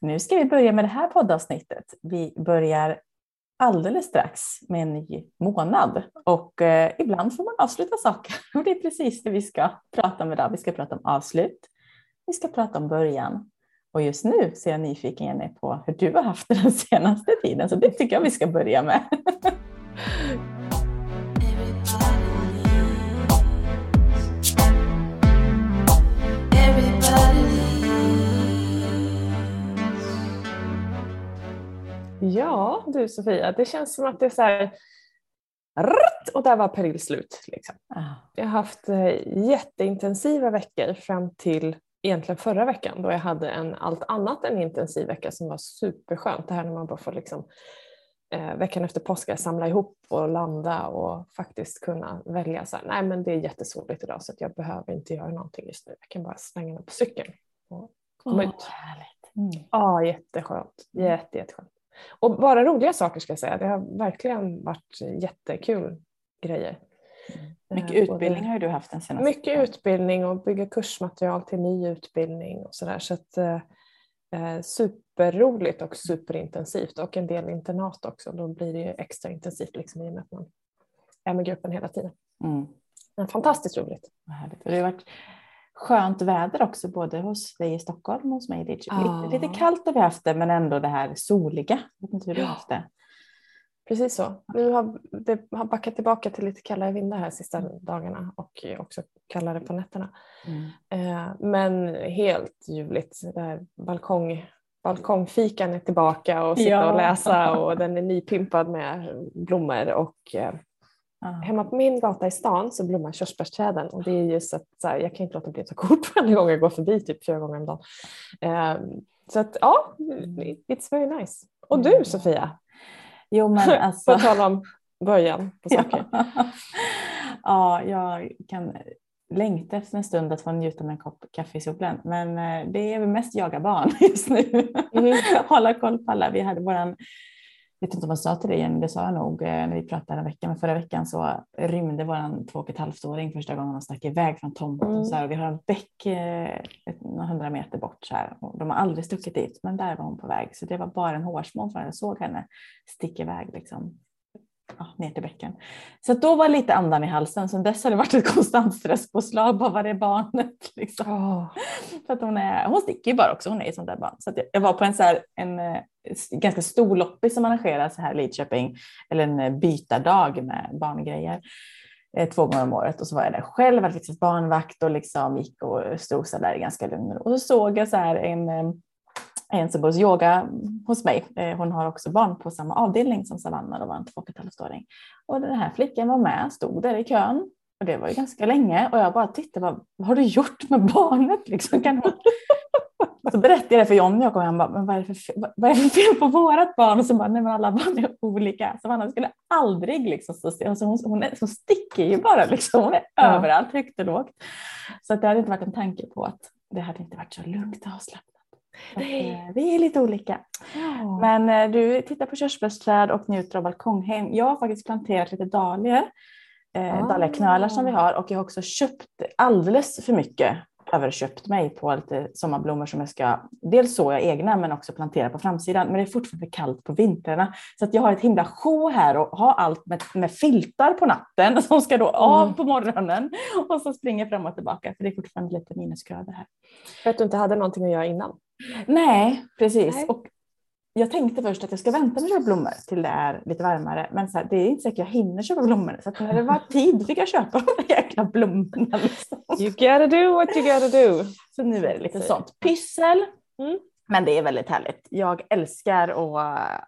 Nu ska vi börja med det här poddavsnittet. Vi börjar alldeles strax med en ny månad och eh, ibland får man avsluta saker och det är precis det vi ska prata om idag. Vi ska prata om avslut. Vi ska prata om början och just nu så är jag nyfiken Jenny på hur du har haft det den senaste tiden så det tycker jag vi ska börja med. Ja du Sofia, det känns som att det är så här och där var perill slut. Liksom. Ah. Jag har haft eh, jätteintensiva veckor fram till egentligen förra veckan då jag hade en allt annat än intensiv vecka som var superskönt. Det här när man bara får liksom, eh, veckan efter påsk samla ihop och landa och faktiskt kunna välja så här, nej men det är jättesoligt idag så att jag behöver inte göra någonting just nu. Jag kan bara slänga mig på cykeln och komma Oh, ut. Mm. Ja, jätteskönt. Jätte, jätteskönt. Och bara roliga saker ska jag säga. Det har verkligen varit jättekul grejer. Mycket Eh, utbildning har du haft den senaste Mycket utbildning och bygga kursmaterial till ny utbildning och sådär. Så att, eh, eh, superroligt och superintensivt och en del internat också. Då blir det ju extra intensivt liksom, i och med att man är med gruppen hela tiden. Mm. Men fantastiskt roligt. Härligt. Det har varit skönt väder också både hos dig i Stockholm och hos mig i Lidköping. Ja. Lite, lite kallt har vi haft det men ändå det här soliga. Jag vet inte hur du har haft det. Precis så. Nu har det har backat tillbaka till lite kallare vindar här sista dagarna och också kallare på nätterna. Mm. Eh, Men helt ljuvligt. Det här balkong, balkongfikan är tillbaka och sitta Ja. och läsa och den är nypimpad med blommor. Och eh, Ja. hemma på min gata i stan så blommar körsbärsträden och det är ju så att så här, jag kan inte låta bli att ta kort varje gång jag går förbi typ fyra gånger om dagen. Eh, Så att ja, it's very nice. Och du Mm. Sofia, Jo men på alltså. tal om början på saker. Ja. ja, jag kan längta efter en stund att få njuta med en kopp kaffe i solen. Men eh, det är väl mest jaga barn just nu. Mhm. Hålla koll på alla. Vi hade våran, vet inte om jag sa till dig Jenny, det sa jag nog eh, när vi pratade en vecka, men förra veckan så rymde våran två och ett halvt åring första gången de stack iväg från tomten. Mm. Så här, och vi har en bäck eh, ett, några hundra meter bort så här, och de har aldrig stuckit dit, men där var hon på väg. Så det var bara en hårsmån för jag såg henne sticka iväg liksom, ja, ner till bäcken. Så då var lite andan i halsen. Sen dess har det varit ett konstant stresspåslag. Bara var är barnet? Liksom. Åh. För att hon, är, hon sticker ju bara också. Hon är ett sånt där barn. Så jag, var på en, så här, en eh, ganska stor loppis som arrangeras här i Lidköping. Eller en eh, bytardag med barngrejer. Eh, två gånger om året. Och så var jag där själv. Hade fixat barnvakt och liksom gick och strosade där i ganska lugn. Och så såg jag så här en en som bor yoga hos mig. Eh, Hon har också barn på samma avdelning som Savanna, då var en två och ett halvt åring. Och den här flickan var med, stod där i kön. Och det var ju ganska länge och jag bara tittade, vad, vad har du gjort med barnet? Liksom, kan hon... Så berättade jag det för Jonny och han bara, men vad är, det för vad är det för fel på vårat barn? Och så bara, nej men alla barn är olika. Savanna skulle aldrig liksom stå still. Alltså hon, hon, är, hon sticker ju bara liksom, hon är Ja. överallt, högt och lågt. Så att det hade inte varit en tanke på att det hade inte varit så lugnt och avslappnat. Nej. eh, vi är lite olika. Ja. Men eh, du tittar på körsbärsträd och njuter av balkonghem. Jag har faktiskt planterat lite dahlior. Eh, Ah. Dahliaknölar som vi har och jag har också köpt alldeles för mycket överköpt mig på lite sommarblommor som jag ska, dels så jag egna men också plantera på framsidan. Men det är fortfarande kallt på vintrarna så att jag har ett himla show här och har allt med, med filtar på natten som ska då av Mm. på morgonen och så springer fram och tillbaka för det är fortfarande lite minusgrader här. För att du inte hade någonting att göra innan. Nej, precis. Nej. Och jag tänkte först att jag ska vänta med att köpa blommor till det är lite varmare. Men så här, det är inte säkert jag hinner köpa blommor. Så när det var tid fick jag köpa de där jäkla blommorna. Liksom. You gotta do what you gotta do. Så nu är det lite sånt pyssel. Mm. Men det är väldigt härligt. Jag älskar och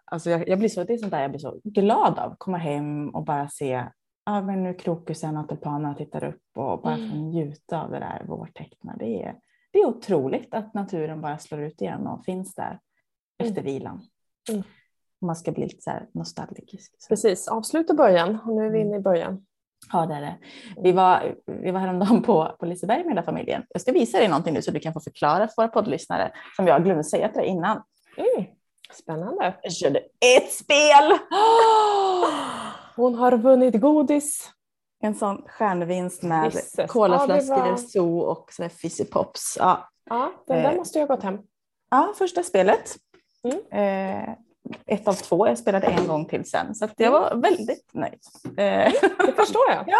alltså jag, jag blir så, det är sånt där jag blir så glad av. Komma hem och bara se ja, men nu krokusen och tulpanerna tittar upp och bara Mm. njuta av det där vårteckna. Det är, det är otroligt att naturen bara slår ut igen och finns där efter vilan. Mm. Man ska bli lite så här nostalgisk. Precis, avslut och början. Och nu är vi inne i början. Ja, det är det. Vi var, vi var häromdagen på, på Liseberg med hela familjen. Jag ska visa dig någonting nu så du kan få förklara för våra poddlyssnare som jag glömde säga till dig innan. Mm. Spännande. Jag körde ett spel! Hon har vunnit godis. En sån stjärnvinst med Gisses. colaflaskor, Ja, var- zoo och sådär fizzy pops. Ja, Ja, den där Eh. måste jag ha gått hem. Ja, första spelet. Mm. Eh, ett av två. Jag spelade en gång till sen. Så jag var väldigt nöjd. Eh, Det förstår jag. Ja.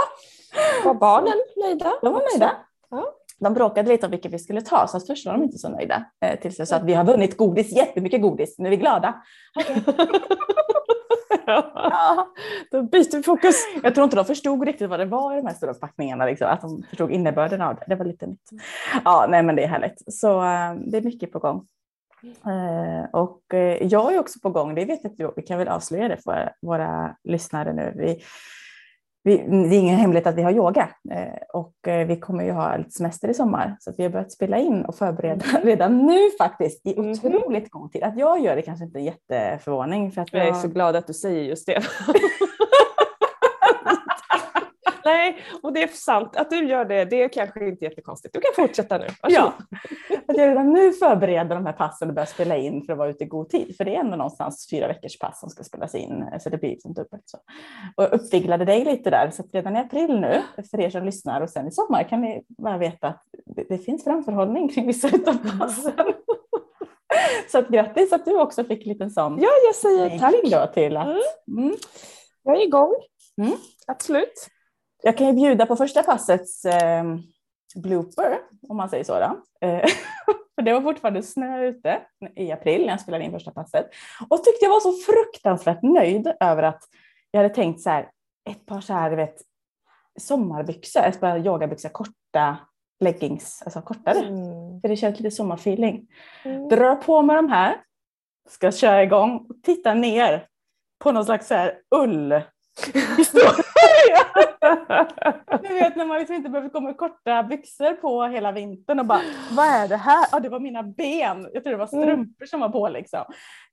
Var barnen nöjda? de var nöjda. Ja. De bråkade lite om vilket vi skulle ta, så först var de inte så nöjda. Eh, tills jag sa att vi har vunnit godis, jättemycket godis, nu är vi glada. Ja. Då byter vi fokus. Jag tror inte de förstod riktigt vad det var i de här stora packningarna, liksom, att de förstod innebörden av det. Det var lite nytt. Ja, nej men det är härligt. Så eh, det är mycket på gång. Eh, och eh, jag är också på gång, det vet du, vi kan väl avslöja det för våra lyssnare nu. Vi, vi, det är ingen hemlighet att vi har yoga eh, och eh, vi kommer ju ha lite semester i sommar så vi har börjat spela in och förbereda redan nu faktiskt i Mhm. otroligt god tid. Att jag gör det kanske inte är jätteförvåning för att Jag är jag, så glad att du säger just det. Nej, och det är sant. Att du gör det, det är kanske inte jättekonstigt. Du kan fortsätta nu. Varsågod. Ja, att jag redan nu förbereder de här passen och börjar spela in för att vara ute i god tid. För det är ändå någonstans fyra veckors pass som ska spelas in, så det blir liksom dubbelt så. Och uppviglade dig lite där, så redan i april nu, för er som lyssnar och sen i sommar kan ni bara veta att det, det finns framförhållning kring vissa utav passen. Så att grattis att du också fick en liten sån Ja, jag säger tack. då till att Mm. mm. Jag är igång. Mm. Absolut. Jag kan ju bjuda på första passets eh, blooper, om man säger så. Eh, för det var fortfarande snö ute i april när jag spelade in första passet. Och tyckte jag var så fruktansvärt nöjd över att jag hade tänkt så här, ett par så här, vet, sommarbyxor, ett par yogabyxor, korta leggings, alltså kortare. Mm. För det känns lite sommarfeeling. Mm. Drar på med de här, ska köra igång och titta ner på någon slags så här ull. Du vet när man liksom inte behöver komma med korta byxor på hela vintern och bara, vad är det här? Ja, det var mina ben. Jag tror det var strumpor som var på liksom.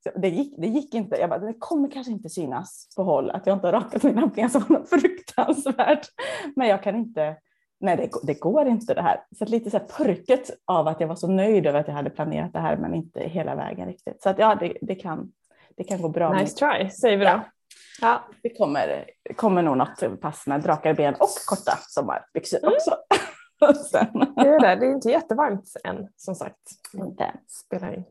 Så det, gick, det gick inte. Jag bara, det kommer kanske inte synas på håll att jag inte har rakat mina ben så något fruktansvärt. Men jag kan inte, nej det, det går inte det här. Så lite så här purket av att jag var så nöjd över att jag hade planerat det här men inte hela vägen riktigt. Så att ja, det, det, kan, det kan gå bra. Nice try, säger vi då. Ja. Ja. det kommer, kommer nog något pass med drakar ben och korta sommarbyxor Mm. också. Det är, det. det är inte jättevarmt än, som sagt. inte. Spelar in.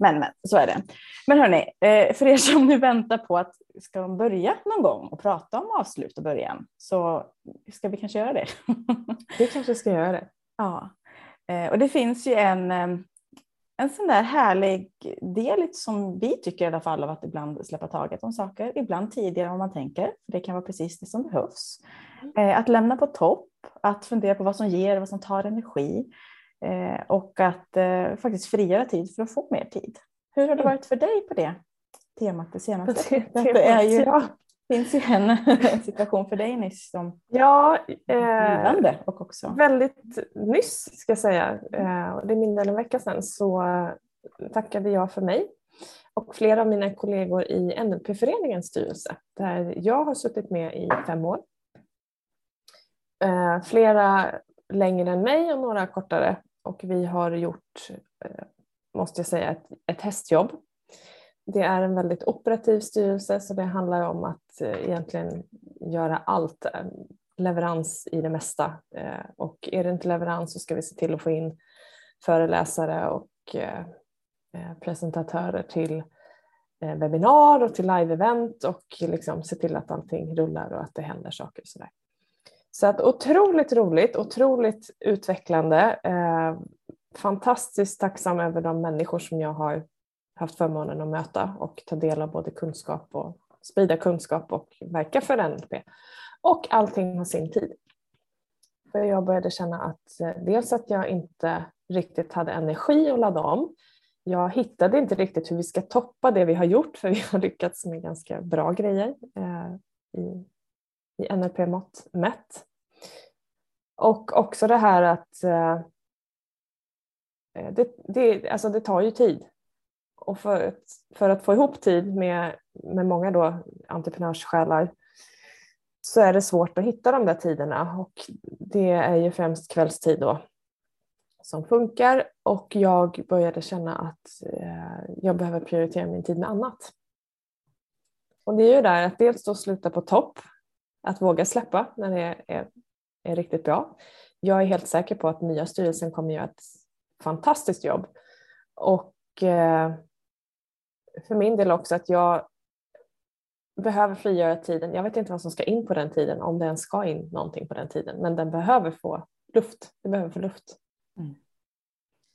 Men, men så är det. Men hörni, eh, för er som nu väntar på att ska de börja någon gång och prata om avslut och början så ska vi kanske göra det. Vi kanske ska göra det. ja. Eh, och det finns ju en, eh, en sån där härlig del som vi tycker i alla fall av att ibland släppa taget om saker, ibland tidigare än man tänker. Det kan vara precis det som behövs. Eh, Att lämna på topp, att fundera på vad som ger, vad som tar energi eh, och att eh, faktiskt frigöra tid för att få mer tid. Hur har det Mm. varit för dig på det temat det senaste? Det, Det, det är ju, ja. Finns ju en situation för dig nyss som ja eh, blivande och också väldigt nyss ska jag säga, eh, och det är mindre än en vecka sedan, så eh, tackade jag för mig och flera av mina kollegor i NLP-föreningens styrelse där jag har suttit med i fem år. Eh, Flera längre än mig och några kortare och vi har gjort, eh, måste jag säga, ett, ett hästjobb. Det är en väldigt operativ styrelse så det handlar om att eh, egentligen göra allt eh, leverans i det mesta. Eh, och är det inte leverans så ska vi se till att få in föreläsare och presentatörer till webbinar och till live-event och liksom se till att allting rullar och att det händer saker. och Sådär. Så att otroligt roligt, otroligt utvecklande. Fantastiskt tacksam över de människor som jag har haft förmånen att möta och ta del av både kunskap och sprida kunskap och verka för NLP. Och allting har sin tid. För jag började känna att eh, dels att jag inte riktigt hade energi att ladda om. Jag hittade inte riktigt hur vi ska toppa det vi har gjort för vi har lyckats med ganska bra grejer eh, i, i NLP-mått mätt. Och också det här att eh, eh, det, det, alltså det tar ju tid. Och för, att- för att få ihop tid med, med många då entreprenörssjälar så är det svårt att hitta de där tiderna och det är ju främst kvällstid då som funkar och jag började känna att eh, jag behöver prioritera min tid med annat. Och det är ju där att dels då sluta på topp, att våga släppa när det är, är, är riktigt bra. Jag är helt säker på att nya styrelsen kommer göra ett fantastiskt jobb och eh, för min del också att jag behöver frigöra tiden. Jag vet inte vad som ska in på den tiden, om det ens ska in någonting på den tiden, men den behöver få luft. Det behöver få luft. Mm.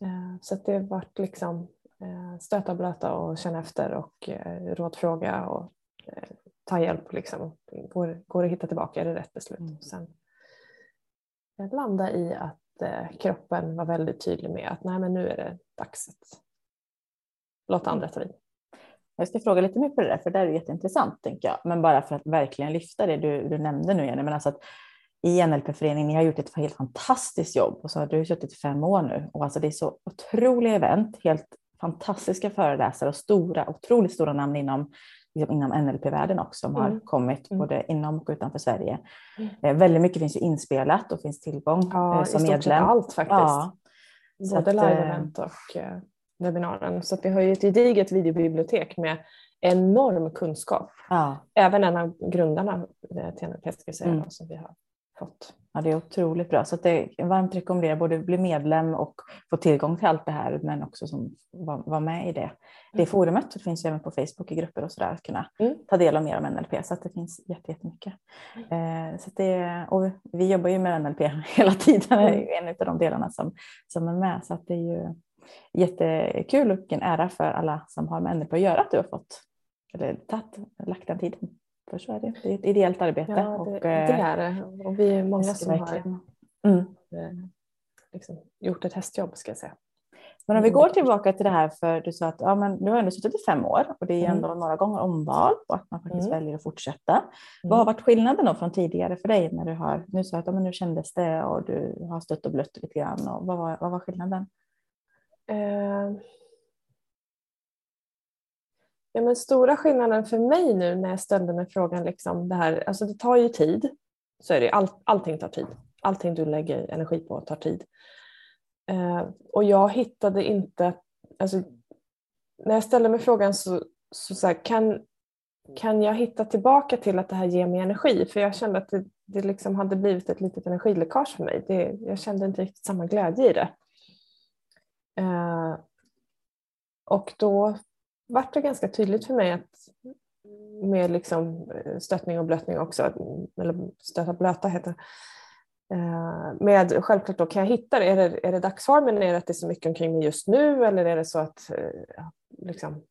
Eh, så det har varit liksom eh, stöta och blöta och känna efter och eh, rådfråga och ta hjälp. Liksom. Går, går det att hitta tillbaka? Är det rätt beslut? Mm. Sen landa i att kroppen var väldigt tydlig med att nej men nu är det dags att låta andra ta vid. Jag ska fråga lite mer på det där, för det är jätteintressant, tänker jag. Men bara för att verkligen lyfta det du, du nämnde nu, Jenny, men alltså att i NLP-föreningen, ni har gjort ett helt fantastiskt jobb och så har du suttit i fem år nu och alltså det är så otroliga event, helt fantastiska föreläsare och stora, otroligt stora namn inom, liksom inom NLP-världen också som mm. har kommit mm. både inom och utanför Sverige. Mm. Eh, väldigt mycket finns ju inspelat och finns tillgång ja, eh, som medlem. Allt faktiskt. Ja. Både live-event och eh, webbinaren. Så vi har ju ett gediget videobibliotek med enorm kunskap. Ja. Även en av grundarna till NLP ska säga, mm. som vi har fått. Ja, det är otroligt bra. Så det är varmt rekommenderar både bli medlem och få tillgång till allt det här, men också som vara var med i det. Det mm. forumet det finns även på Facebook i grupper och sådär att kunna mm. ta del av mer om NLP. Så att det finns jättemycket. Mm. Eh, så det, och vi jobbar ju med NLP hela tiden, mm. det är en av de delarna som, som är med. Så att det är ju jättekul och en ära för alla som har med NLP att göra att du har fått eller tagit, lagt den tiden. För så är det. Det är ett ideellt arbete. Ja, det, och, det eh, är det. Och vi är många som verkligen. har mm. Eh, liksom, gjort ett hästjobb ska jag säga. Men om vi går tillbaka till det här, för du sa att ja, men du har ändå suttit i fem år och det är ändå mm. några gånger omval och att man faktiskt mm. väljer att fortsätta. Mm. Vad har varit skillnaden då från tidigare för dig när du har, nu sa att ja, men nu kändes det och du har stött och blött lite grann och vad var, vad var skillnaden? Eh, Ja, men stora skillnaden för mig nu när jag ställde mig frågan, liksom det här, alltså det tar ju tid. Så är det, all, allting tar tid. Allting du lägger energi på tar tid. Eh, och jag hittade inte, alltså, när jag ställde mig frågan så, så, så här, kan, kan jag hitta tillbaka till att det här ger mig energi? För jag kände att det, det liksom hade blivit ett litet energiläckage för mig. Det, jag kände inte riktigt samma glädje i det. Eh, och då vart det ganska tydligt för mig att med liksom eh, stöttning och blötning också, eller stöta blöta heter det. Eh, med självklart då kan jag hitta det, är det, är det dagsformen, är det att det är så mycket omkring mig just nu eller är det så att liksom,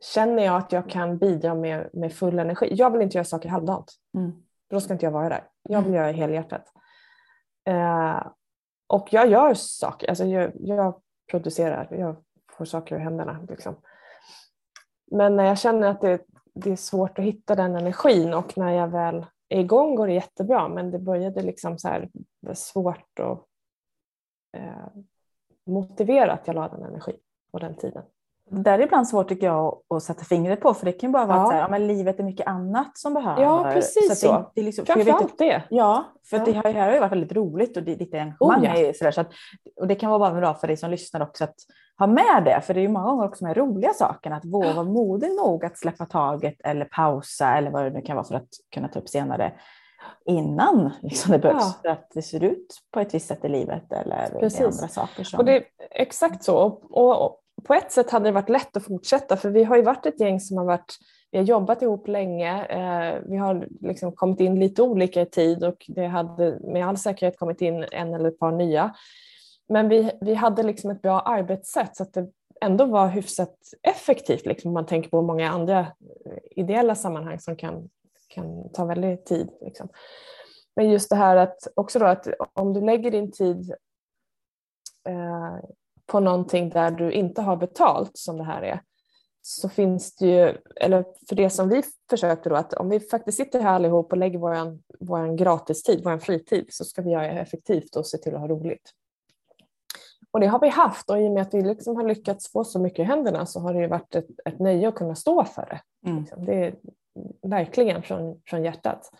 känner jag att jag kan bidra med, med full energi? Jag vill inte göra saker halvdant, mm. då ska inte jag vara där. Jag vill mm. göra helhjärtat. Eh, och jag gör saker, alltså jag, jag producerar, jag får saker ur händerna. Liksom. Men när jag känner att det, det är svårt att hitta den energin och när jag väl är igång går det jättebra men det började liksom så här svårt att eh, motivera att jag la den energin på den tiden. Det är ibland svårt tycker jag att sätta fingret på för det kan bara vara ja. att så här, ja, men livet är mycket annat som behöver. Ja precis så. så. Det, det liksom, Framförallt det. Ja, för ja. det här, här har ju varit väldigt roligt och ditt engagemang oh, ja. är sådär, så att, och det kan vara bra för dig som lyssnar också att ha med det, för det är ju många gånger också med roliga saker, att våga vara modig nog att släppa taget eller pausa eller vad det nu kan vara för att kunna ta upp senare innan liksom det behövs ja. för att det ser ut på ett visst sätt i livet eller Precis. andra saker. Som... Och det är exakt så. Och, och, på ett sätt hade det varit lätt att fortsätta för vi har ju varit ett gäng som har varit vi har jobbat ihop länge, eh, vi har liksom kommit in lite olika i tid och det hade med all säkerhet kommit in en eller ett par nya. Men vi, vi hade liksom ett bra arbetssätt så att det ändå var hyfsat effektivt liksom, om man tänker på många andra eh, ideella sammanhang som kan, kan ta väldigt tid. Liksom. Men just det här att också då att om du lägger din tid eh, på någonting där du inte har betalt som det här är så finns det ju, eller för det som vi försökte då, att om vi faktiskt sitter här allihop och lägger vår, vår gratistid, vår fritid, så ska vi göra det effektivt och se till att ha roligt. Och det har vi haft och i och med att vi liksom har lyckats få så mycket i händerna så har det ju varit ett, ett nöje att kunna stå för det. Mm. Liksom. Det är verkligen från, från hjärtat.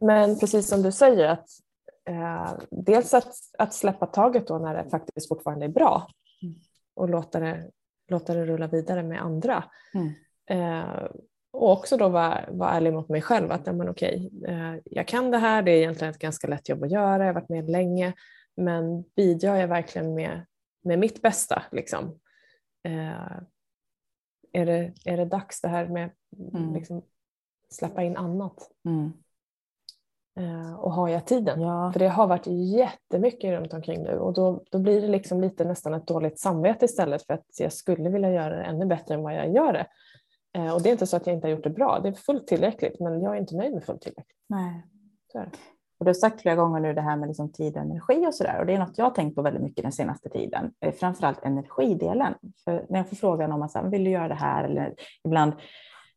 Men precis som du säger, att eh, dels att, att släppa taget då när det faktiskt fortfarande är bra mm. och låta det, låta det rulla vidare med andra. Mm. Eh, och också då vara, vara ärlig mot mig själv att men okej, eh, jag kan det här, det är egentligen ett ganska lätt jobb att göra, jag har varit med länge men bidrar jag verkligen med, med mitt bästa? Liksom? eh, är, det, är det dags det här med Mm. liksom, släppa in annat? Mm. Eh, och har jag tiden? Ja. För det har varit jättemycket runt omkring nu och då, då blir det liksom lite nästan ett dåligt samvete istället för att jag skulle vilja göra det ännu bättre än vad jag gör det. Eh, och det är inte så att jag inte har gjort det bra, det är fullt tillräckligt men jag är inte nöjd med fullt tillräckligt. Nej. Och du har sagt flera gånger nu det här med liksom tid och energi och sådär. Och det är något jag har tänkt på väldigt mycket den senaste tiden. Eh, Framförallt energidelen. För när jag får frågan om att vill du göra det här? Eller ibland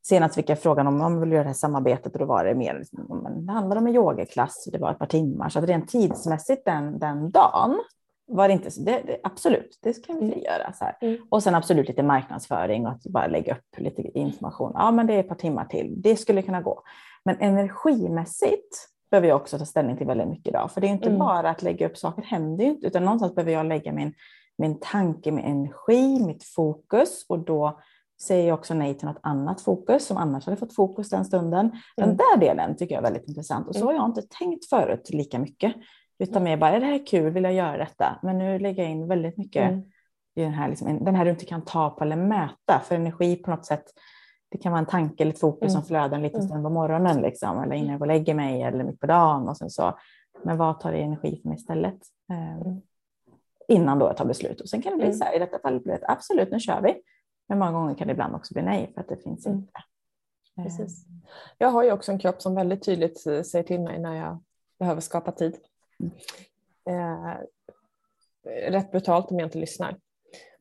senast fick jag frågan om om vill göra det här samarbetet och då var det mer, liksom, om man- det handlade om en yogaklass och det var ett par timmar. Så att rent tidsmässigt den, den dagen var det inte så, det, det, absolut, det kan vi Mm. göra. Så. Mm. Och sen absolut lite marknadsföring och att bara lägga upp lite information. Ja, men det är ett par timmar till. Det skulle kunna gå. Men energimässigt behöver jag också ta ställning till väldigt mycket idag. För det är inte Mm. bara att lägga upp saker, händer ju inte. Utan någonstans behöver jag lägga min, min tanke, min energi, mitt fokus. Och då säger jag också nej till något annat fokus som annars hade fått fokus den stunden. Den Mm. där delen tycker jag är väldigt intressant. Och så Mm. har jag inte tänkt förut lika mycket. Utan mer bara, är det här kul, vill jag göra detta? Men nu lägger jag in väldigt mycket Mm. i den här, liksom, den här du inte kan ta på eller mäta. För energi på något sätt, det kan vara en tanke eller ett fokus Mm. som flödar en liten Mm. stund på morgonen. Liksom, eller innan jag går och lägger mig eller mitt på dagen. Och sen så. Men vad tar det energi för mig istället? Eh, Mm. Innan då jag tar beslut. Och sen kan det bli Mm. så här, i detta fallet blir det absolut, nu kör vi. Men många gånger kan det ibland också bli nej för att det finns Mm. inte. Eh, Precis. Jag har ju också en kropp som väldigt tydligt eh, säger till mig när jag behöver skapa tid. Eh, rätt brutalt om jag inte lyssnar.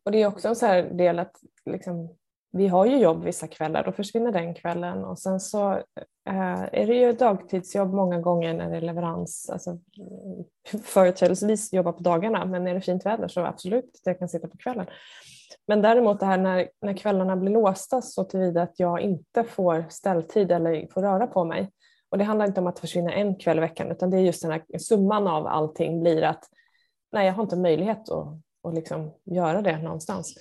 Och det är också en så här del att liksom, vi har ju jobb vissa kvällar, då försvinner den kvällen och sen så eh, är det ju dagtidsjobb många gånger när det är leverans. Alltså, företrädesvis jobba på dagarna men är det fint väder så absolut att jag kan sitta på kvällen. Men däremot det här när, när kvällarna blir låsta så tillvida att jag inte får ställtid eller får röra på mig. Och det handlar inte om att försvinna en kväll i veckan utan det är just den här summan av allting blir att nej, jag har inte möjlighet att, att liksom göra det någonstans.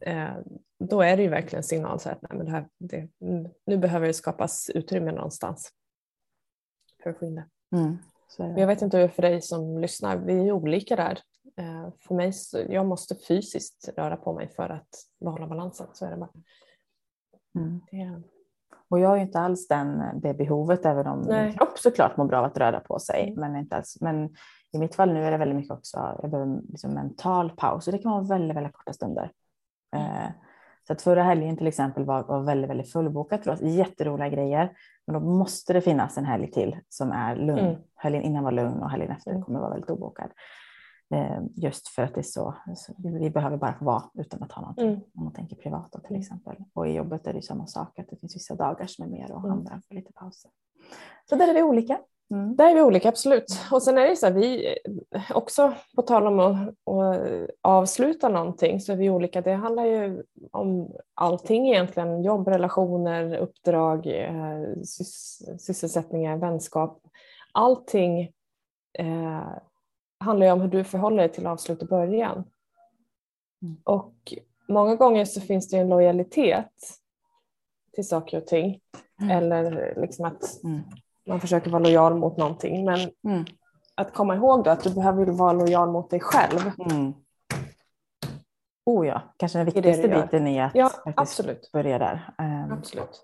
Eh, då är det ju verkligen en signal så att nej, men det här, det, nu behöver det skapas utrymme någonstans för att få in det. Mm, Jag vet inte hur det är för dig som lyssnar, vi är olika där. Eh, För mig, så, jag måste fysiskt röra på mig för att behålla balansen. Så är det bara. Mm. Det, Och jag har ju inte alls den, det behovet, även om Nej. min kropp såklart mår bra av att röra på sig. Mm. Men, inte alls, men i mitt fall nu är det väldigt mycket också, jag behöver liksom mental paus och det kan vara väldigt, väldigt korta stunder. Eh, så att förra helgen till exempel var, var väldigt, väldigt fullbokat för oss, jätteroliga grejer. Men då måste det finnas en helg till som är lugn. Mm. Helgen innan var lugn och helgen efter Mm. kommer vara väldigt obokad. Eh, just för att det är så, vi behöver bara vara utan att ha någonting. Mm. Om man tänker privat då, till Mm. exempel. Och i jobbet är det samma sak, att det finns vissa dagar som är mer och Mm. andra för lite pauser. Så där är vi olika. Mm. Där är vi olika, absolut. Och sen är det så här, vi också på tal om att, att avsluta någonting så är vi olika. Det handlar ju om allting egentligen. Jobb, relationer, uppdrag, eh, sys- sysselsättningar, vänskap. Allting eh, handlar ju om hur du förhåller dig till avslut och början. Mm. Och många gånger så finns det en lojalitet till saker och ting. Mm. Eller liksom att Mm. Man försöker vara lojal mot någonting. Men Mm. att komma ihåg då att du behöver vara lojal mot dig själv. Mm. Oh ja, kanske den viktigaste biten är att Ja, absolut. börja där. Um, absolut.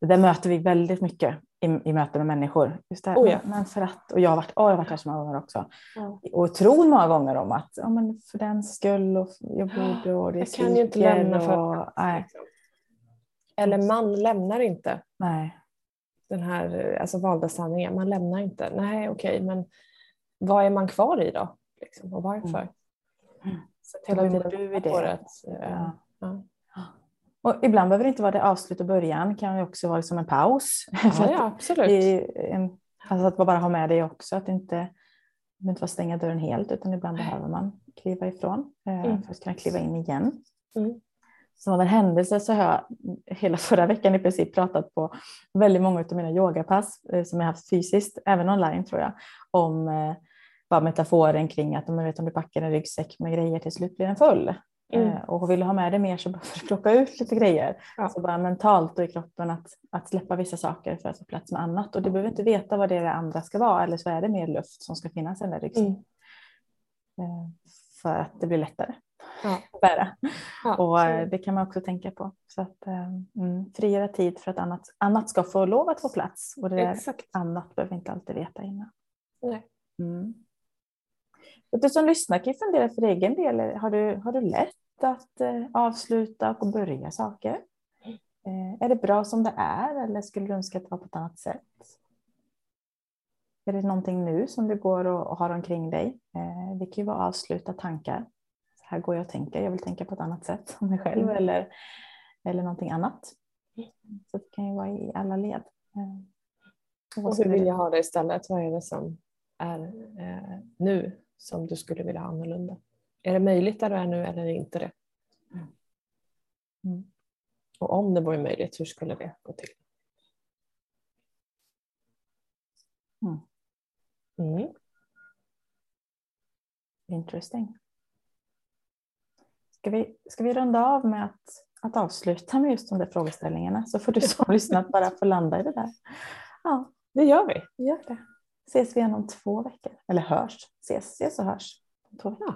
det där möter vi väldigt mycket i, i möten med människor. Just det här, Oh ja. men, för att, och jag har varit, oh, jag har varit här så många gånger också. Ja. Och tror många gånger om att ja, men för den skull och jag borde och det Jag kan ju inte lämna för och, nej. Eller man lämnar inte nej. Den här alltså valda sanningen. Man lämnar inte. Nej, okej, men vad är man kvar i då? Liksom, och varför? Mm. Så att hela tiden du i det? att, eh, Ja. ja. Och ibland behöver det inte vara det avslut och början, det kan ju också vara som en paus. Ja, ja, absolut. en, alltså att bara ha med det också, att inte, inte stänga dörren helt, utan ibland behöver man kliva ifrån eh, Mm. för att kunna kliva in igen. Mm. Som av en händelse så har jag hela förra veckan i princip pratat på väldigt många av mina yogapass eh, som jag haft fysiskt, även online tror jag, om eh, bara metaforen kring att om, vet, om du packar en ryggsäck med grejer till slut blir den full. Mm. Eh, och vill du ha med dig mer så behöver du plocka ut lite grejer. Ja. Så bara mentalt och i kroppen att, att släppa vissa saker för att få plats med annat. Och du behöver inte veta vad det, är det andra ska vara eller så är det mer luft som ska finnas i den där ryggsäcken. Mm. För att det blir lättare. Ja. bära. Ja, Och eh, det kan man också tänka på. Så att eh, mm, frigöra tid för att annat, annat ska få lov att få plats. Och det där Exakt. annat behöver vi inte alltid veta innan. Nej. Mm. Och du som lyssnar kan ju fundera för egen del. Har du, har du lätt att eh, avsluta och börja saker? Eh, är det bra som det är eller skulle du önska att det var på ett annat sätt? Är det någonting nu som du går och, och har omkring dig? Eh, det kan ju vara avsluta tankar. Så här går jag och tänker, jag vill tänka på ett annat sätt om mig själv Mm. eller, eller någonting annat. Så det kan ju vara i alla led. Eh, och hur vill jag ha det istället? Vad är det som är eh, nu som du skulle vilja ha annorlunda? Är det möjligt där du är nu eller är det inte det? Mm. Och om det vore möjligt, hur skulle det gå till? Mm. Mm. Interesting. Ska vi, ska vi runda av med att, att avsluta med just de där frågeställningarna så får du som lyssnat bara få landa i det där. Ja, Det gör vi. gör det. Ses vi igen om två veckor. Eller hörs. Ses, ses och hörs. om Två veckor. Ja.